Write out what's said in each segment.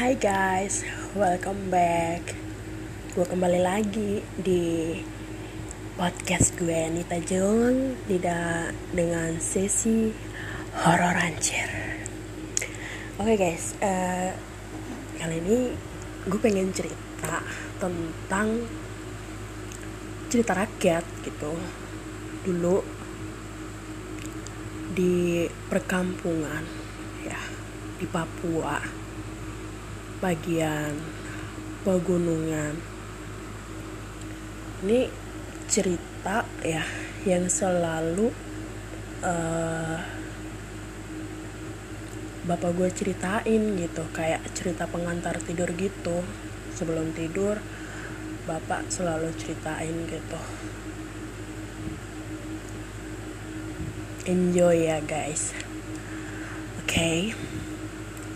Hai guys, welcome back. Gue kembali lagi di podcast gue Nita Jung tidak dengan sesi horor anjir. Oke okay guys, uh, kali ini gue pengen cerita tentang cerita rakyat gitu. Dulu di perkampungan ya di Papua bagian pegunungan. Ini cerita ya yang selalu uh, bapak gue ceritain gitu. Kayak cerita pengantar tidur gitu. Sebelum tidur bapak selalu ceritain gitu. Enjoy ya guys. Oke. Okay.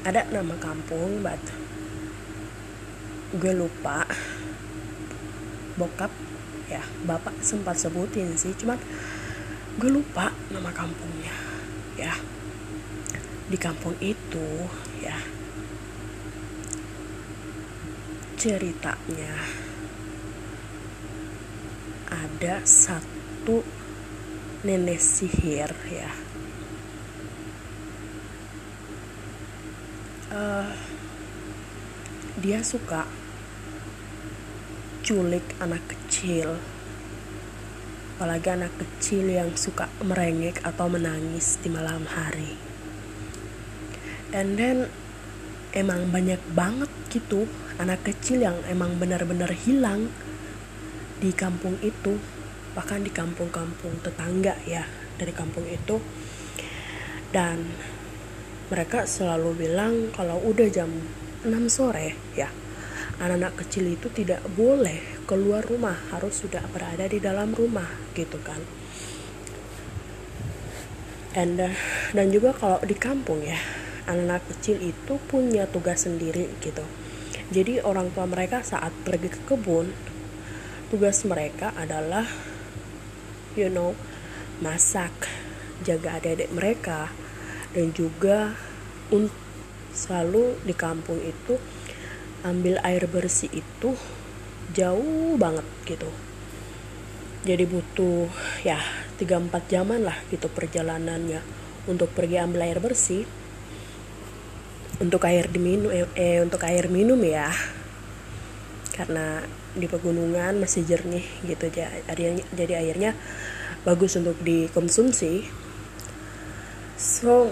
ada nama kampung but gue lupa. Bokap ya bapak sempat sebutin sih cuman gue lupa nama kampungnya ya. Di kampung itu ya ceritanya ada satu nenek sihir ya. Uh, dia suka culik anak kecil. Apalagi anak kecil yang suka merengek atau menangis di malam hari. And then emang banyak banget gitu anak kecil yang emang benar-benar hilang di kampung itu. Bahkan di kampung-kampung tetangga ya dari kampung itu. Dan mereka selalu bilang kalau udah jam 6 sore ya anak-anak kecil itu tidak boleh keluar rumah harus sudah berada di dalam rumah gitu kan. And uh, dan juga kalau di kampung ya anak-anak kecil itu punya tugas sendiri gitu. Jadi orang tua mereka saat pergi ke kebun tugas mereka adalah you know masak jaga adik-adik mereka dan juga selalu di kampung itu ambil air bersih itu jauh banget gitu. Jadi butuh ya 3-4 jaman lah gitu perjalanannya untuk pergi ambil air bersih. Untuk air diminum eh, eh untuk air minum ya. Karena di pegunungan masih jernih gitu jadi, jadi airnya bagus untuk dikonsumsi. So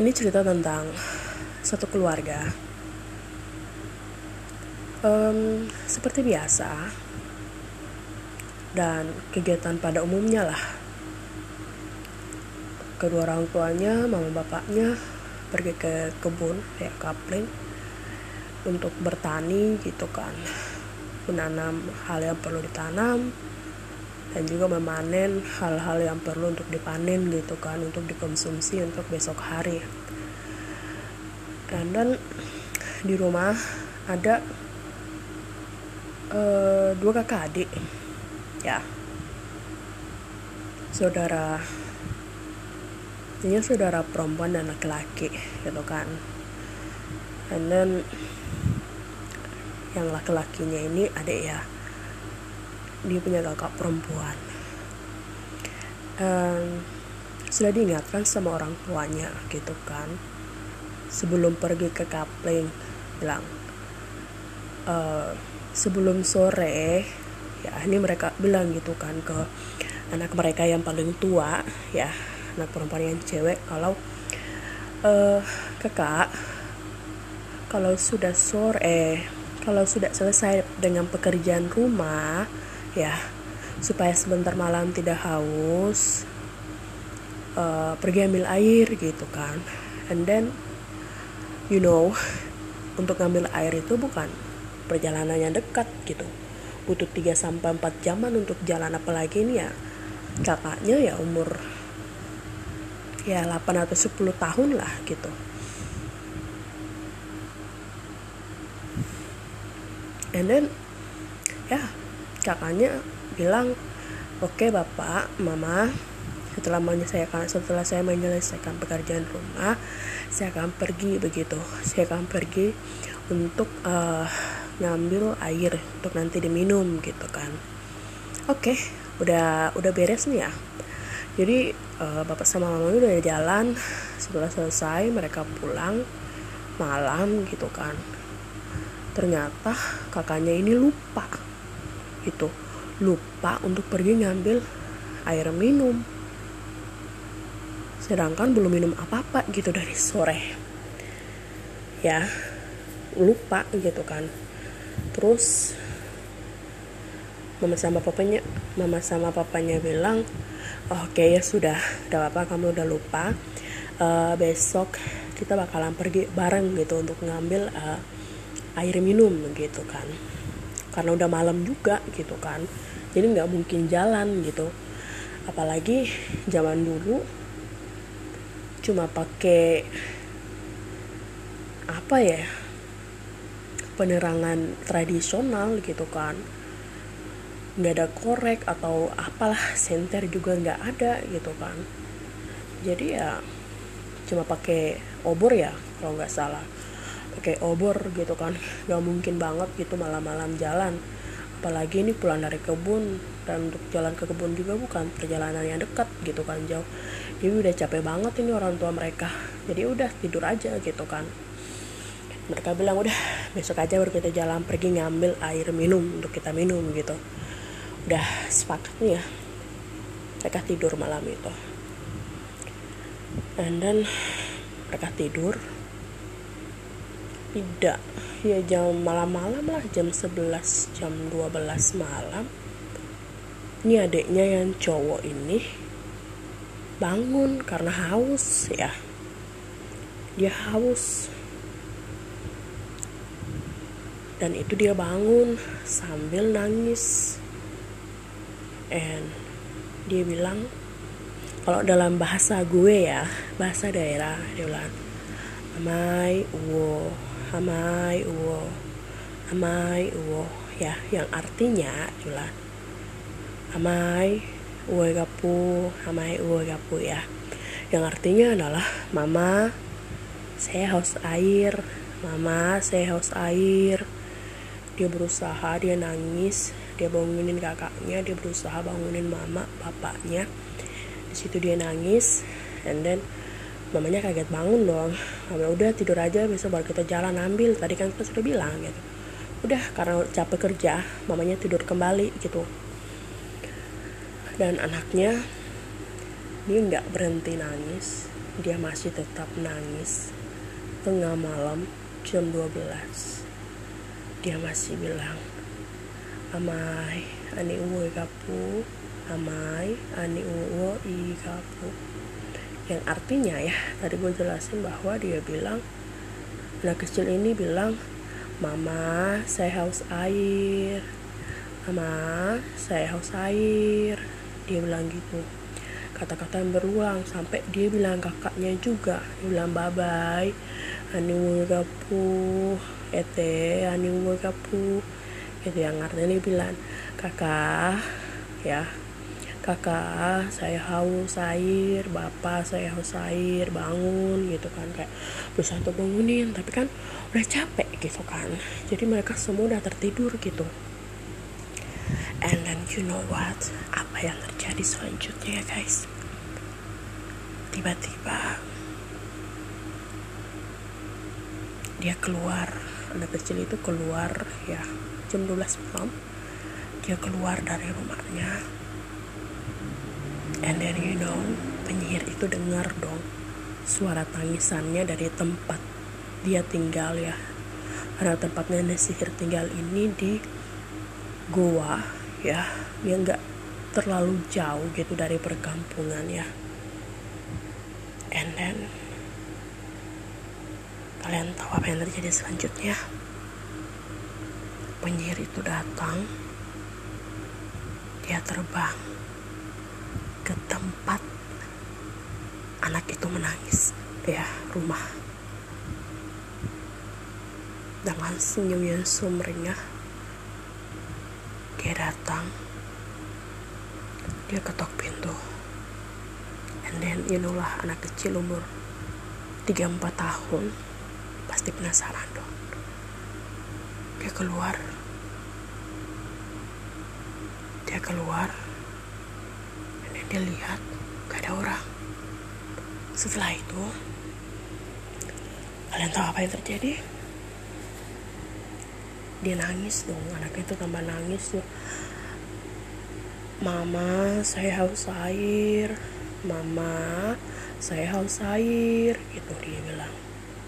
ini cerita tentang satu keluarga um, seperti biasa dan kegiatan pada umumnya lah. Kedua orang tuanya mama bapaknya pergi ke kebun ya kapling untuk bertani gitu kan. Menanam hal yang perlu ditanam dan juga memanen hal-hal yang perlu untuk dipanen gitu kan untuk dikonsumsi untuk besok hari. Dan, dan di rumah ada uh, dua kakak adik. Ya. Saudara. Ini saudara perempuan dan laki-laki gitu kan. And then yang laki-lakinya ini adik ya. Dia punya kakak perempuan. Um, sudah diingatkan sama orang tuanya gitu kan. Sebelum pergi ke kapling bilang uh, sebelum sore ya ini mereka bilang gitu kan ke anak mereka yang paling tua ya anak perempuan yang cewek kalau uh, kakak kalau sudah sore kalau sudah selesai dengan pekerjaan rumah ya supaya sebentar malam tidak haus uh, pergi ambil air gitu kan. And then you know untuk ngambil air itu bukan perjalanannya dekat gitu. Butuh 3 sampai 4 jaman untuk jalan apalagi ini ya kakaknya ya umur ya 8 atau 10 tahun lah gitu. And then ya kakaknya bilang oke okay, bapak mama setelah menyelesaikan setelah saya menyelesaikan pekerjaan rumah saya akan pergi begitu. Saya akan pergi untuk uh, ngambil air untuk nanti diminum gitu kan. Oke okay, udah udah beres nih ya. Jadi uh, bapak sama mama udah jalan setelah selesai mereka pulang malam gitu kan. Ternyata kakaknya ini lupa gitu lupa untuk pergi ngambil air minum. Sedangkan belum minum apa-apa gitu dari sore. Ya lupa gitu kan terus. Mama sama papanya mama sama papanya bilang oke okay, ya sudah udah apa kamu udah lupa. Uh, besok kita bakalan pergi bareng gitu untuk ngambil uh, air minum gitu kan. Karena udah malam juga gitu kan. Jadi nggak mungkin jalan gitu. Apalagi zaman dulu cuma pakai apa ya penerangan tradisional gitu kan. Nggak ada korek atau apalah senter juga nggak ada gitu kan. Jadi ya cuma pakai obor ya kalau nggak salah. Pakai obor gitu kan gak mungkin banget gitu malam-malam jalan. Apalagi ini pulang dari kebun dan untuk jalan ke kebun juga bukan perjalanan yang dekat gitu kan jauh. Jadi udah capek banget ini orang tua mereka. Jadi udah tidur aja gitu kan mereka bilang udah besok aja baru kita jalan pergi ngambil air minum untuk kita minum gitu. Udah sepakat nih ya. Mereka tidur malam itu. And then mereka tidur. Tidak ya jam malam-malam lah jam 11 jam 12 malam. Ini adiknya yang cowok ini bangun karena haus ya. Dia haus dan itu dia bangun sambil nangis. And dia bilang kalau dalam bahasa gue ya bahasa daerah dia bilang amai uwo amai uwo amai uwo. Ya yang artinya adalah amai uwo gapu amai uwo gapu ya. Yang artinya adalah mama saya haus air. Mama saya haus air dia berusaha dia nangis dia bangunin kakaknya dia berusaha bangunin mama bapaknya. Di situ dia nangis and then mamanya kaget bangun dong. Mama udah tidur aja besok baru kita jalan ambil. Tadi kan kita sudah bilang gitu. Udah karena capek kerja mamanya tidur kembali gitu. Dan anaknya dia nggak berhenti nangis. Dia masih tetap nangis. Tengah malam jam 12 dia masih bilang amai ani uwe kapu. Amai ani uwe i kapu. Yang artinya ya tadi gue jelasin bahwa dia bilang anak kecil ini bilang mama saya haus air. Mama saya haus air. Dia bilang gitu. Kata-kata yang berulang sampai dia bilang kakaknya juga dia bilang bye bye anu ete anu kapu. Itu yang artinya bilang kakak ya kakak saya haus air bapak saya haus air bangun gitu kan. Kayak berusaha untuk bangunin tapi kan udah capek gitu kan. Jadi mereka semua udah tertidur gitu. And then you know what? Apa yang terjadi selanjutnya ya guys? Tiba-tiba dia keluar anak kecil itu keluar ya jam 12 malam. Dia keluar dari rumahnya. And then you know penyihir itu dengar dong suara tangisannya dari tempat dia tinggal ya. Karena tempatnya nenek sihir tinggal ini di goa ya. Dia nggak terlalu jauh gitu dari perkampungan ya. And then kalian tahu apa yang terjadi selanjutnya? Penyihir itu datang. Dia terbang ke tempat anak itu menangis ya rumah. Dengan senyum yang sumringah dia datang. Dia ketok pintu. And then you know lah anak kecil umur 3-4 tahun pasti penasaran dong. Dia keluar. Dia keluar. Dan dia lihat gak ada orang. Setelah itu kalian tahu apa yang terjadi? Dia nangis dong. Anaknya itu tambah nangis tuh mama saya haus air. Mama saya haus air. Gitu dia bilang.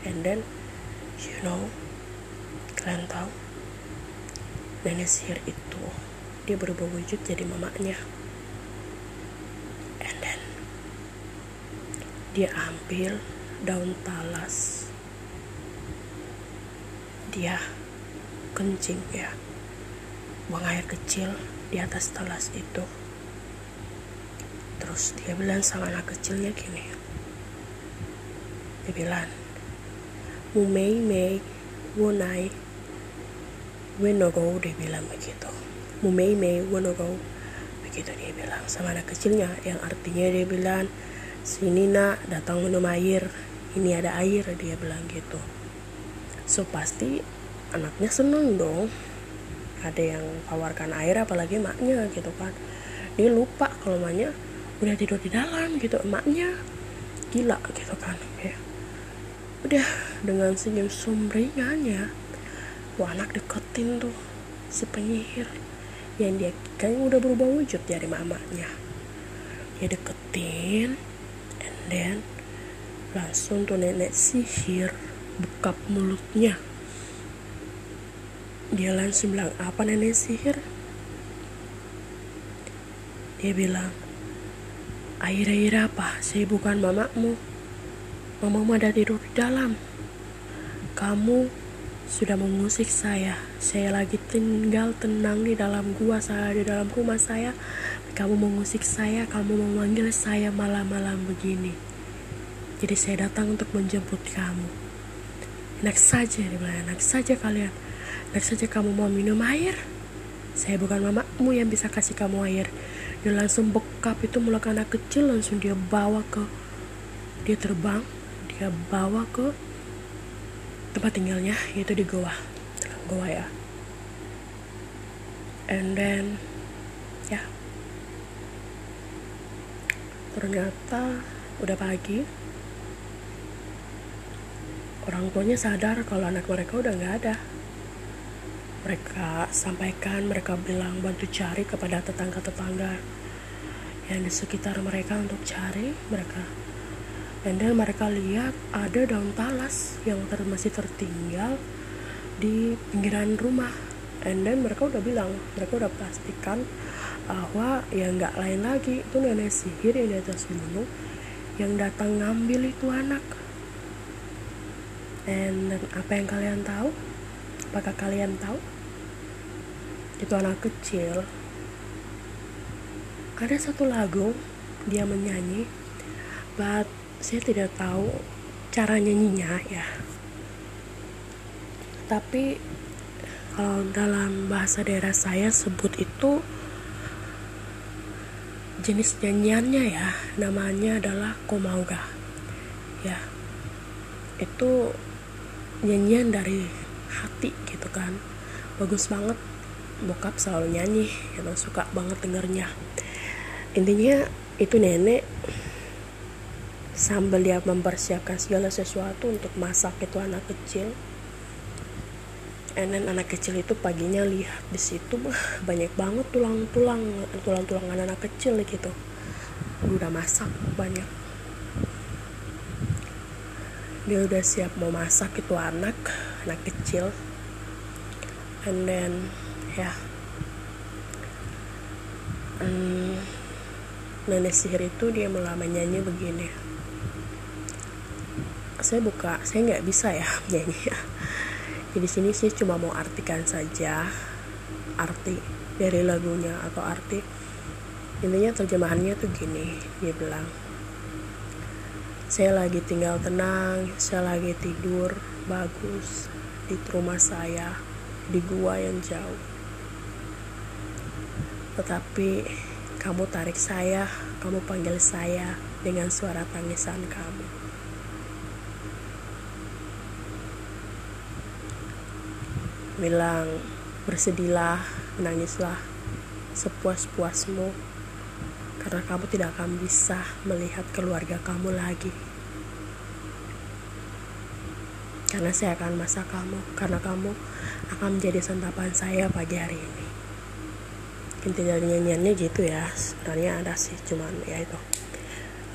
And then you know kalian tahu. Nenek sihir itu dia berubah wujud jadi mamanya. And then dia ambil daun talas. Dia kencing ya. Buang air kecil di atas talas itu. Terus dia bilang sama anak kecilnya gini. Dia bilang mu mei wonai wenogo dia bilang begitu mu mei wenogo begitu dia bilang sama anak kecilnya yang artinya dia bilang sini nak datang minum air ini ada air dia bilang gitu. So pasti anaknya seneng dong. Ada yang tawarkan air apalagi emaknya gitu kan. Dia lupa kalau emaknya udah tidur di dalam gitu emaknya gila gitu kan ya udah dengan senyum sumringahnya wah anak deketin tuh si penyihir yang dia kayaknya udah berubah wujud dari mamanya dia deketin and then langsung tuh nenek sihir buka mulutnya dia langsung bilang, apa nenek sihir? Dia bilang, air-air apa? Saya bukan mamamu. Mamamu ada tidur di dalam. Kamu sudah mengusik saya. Saya lagi tinggal tenang di dalam gua saya, di dalam rumah saya. Kamu mengusik saya, kamu memanggil saya malam-malam begini. Jadi saya datang untuk menjemput kamu. Enak saja, bilang, enak saja kalian dan saja kamu mau minum air, saya bukan mamamu yang bisa kasih kamu air. Dia langsung bekap itu mulai anak kecil langsung dia bawa ke dia terbang, dia bawa ke tempat tinggalnya yaitu di goa. Goa ya. And then ya. Ternyata udah pagi. Orang tuanya sadar kalau anak mereka udah nggak ada mereka sampaikan, mereka bilang bantu cari kepada tetangga-tetangga yang di sekitar mereka untuk cari mereka. Then mereka lihat ada daun talas yang ter masih tertinggal di pinggiran rumah. And then mereka udah bilang, mereka udah pastikan bahwa ya nggak lain lagi itu nenek sihir yang di atas gunung yang datang ngambil itu anak. And then apa yang kalian tahu? Apakah kalian tahu? Itu anak kecil. Ada satu lagu dia menyanyi, but saya tidak tahu cara nyanyinya ya. Tapi kalau dalam bahasa daerah saya sebut itu jenis nyanyiannya ya. Namanya adalah komauga ya. Itu nyanyian dari hati gitu kan. Bagus banget bokap selalu nyanyi emang suka banget dengernya. Intinya itu nenek sambil dia mempersiapkan segala sesuatu untuk masak itu anak kecil. And anak kecil itu paginya lihat di situ banyak banget tulang-tulang tulang-tulangan anak kecil gitu. Udah masak banyak. Dia udah siap mau masak itu anak anak kecil. And then ya. Yeah. um, nenek sihir itu dia mulai menyanyi begini saya buka saya nggak bisa ya nyanyi ya jadi sini sih cuma mau artikan saja arti dari lagunya atau arti intinya terjemahannya tuh gini dia bilang saya lagi tinggal tenang, saya lagi tidur bagus di rumah saya di gua yang jauh. Tetapi kamu tarik saya, kamu panggil saya dengan suara tangisan kamu. Bilang bersedihlah menangislah sepuas-puasmu karena kamu tidak akan bisa melihat keluarga kamu lagi. Karena saya akan masak kamu karena kamu akan menjadi santapan saya pagi hari ini. Inti dari nyanyiannya gitu ya sebenarnya ada sih cuman ya itu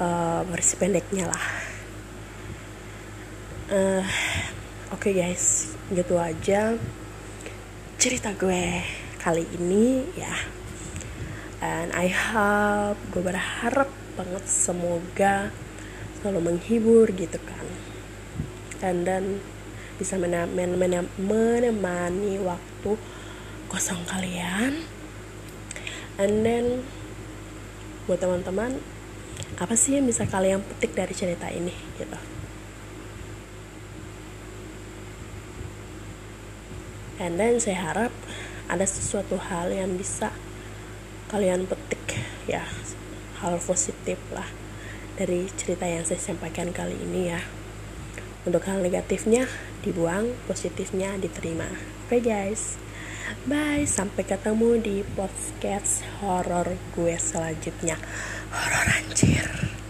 uh, versi pendeknya lah. Uh, oke okay guys gitu aja cerita gue kali ini ya. And I hope gue berharap banget semoga selalu menghibur gitu kan. Dan dan bisa menemani waktu kosong kalian. And then buat teman-teman apa sih yang bisa kalian petik dari cerita ini gitu and then saya harap ada sesuatu hal yang bisa kalian petik ya hal positif lah dari cerita yang saya sampaikan kali ini ya untuk hal negatifnya dibuang, positifnya diterima. Oke okay guys, bye. Sampai ketemu di podcast horor gue selanjutnya. Horor anjir.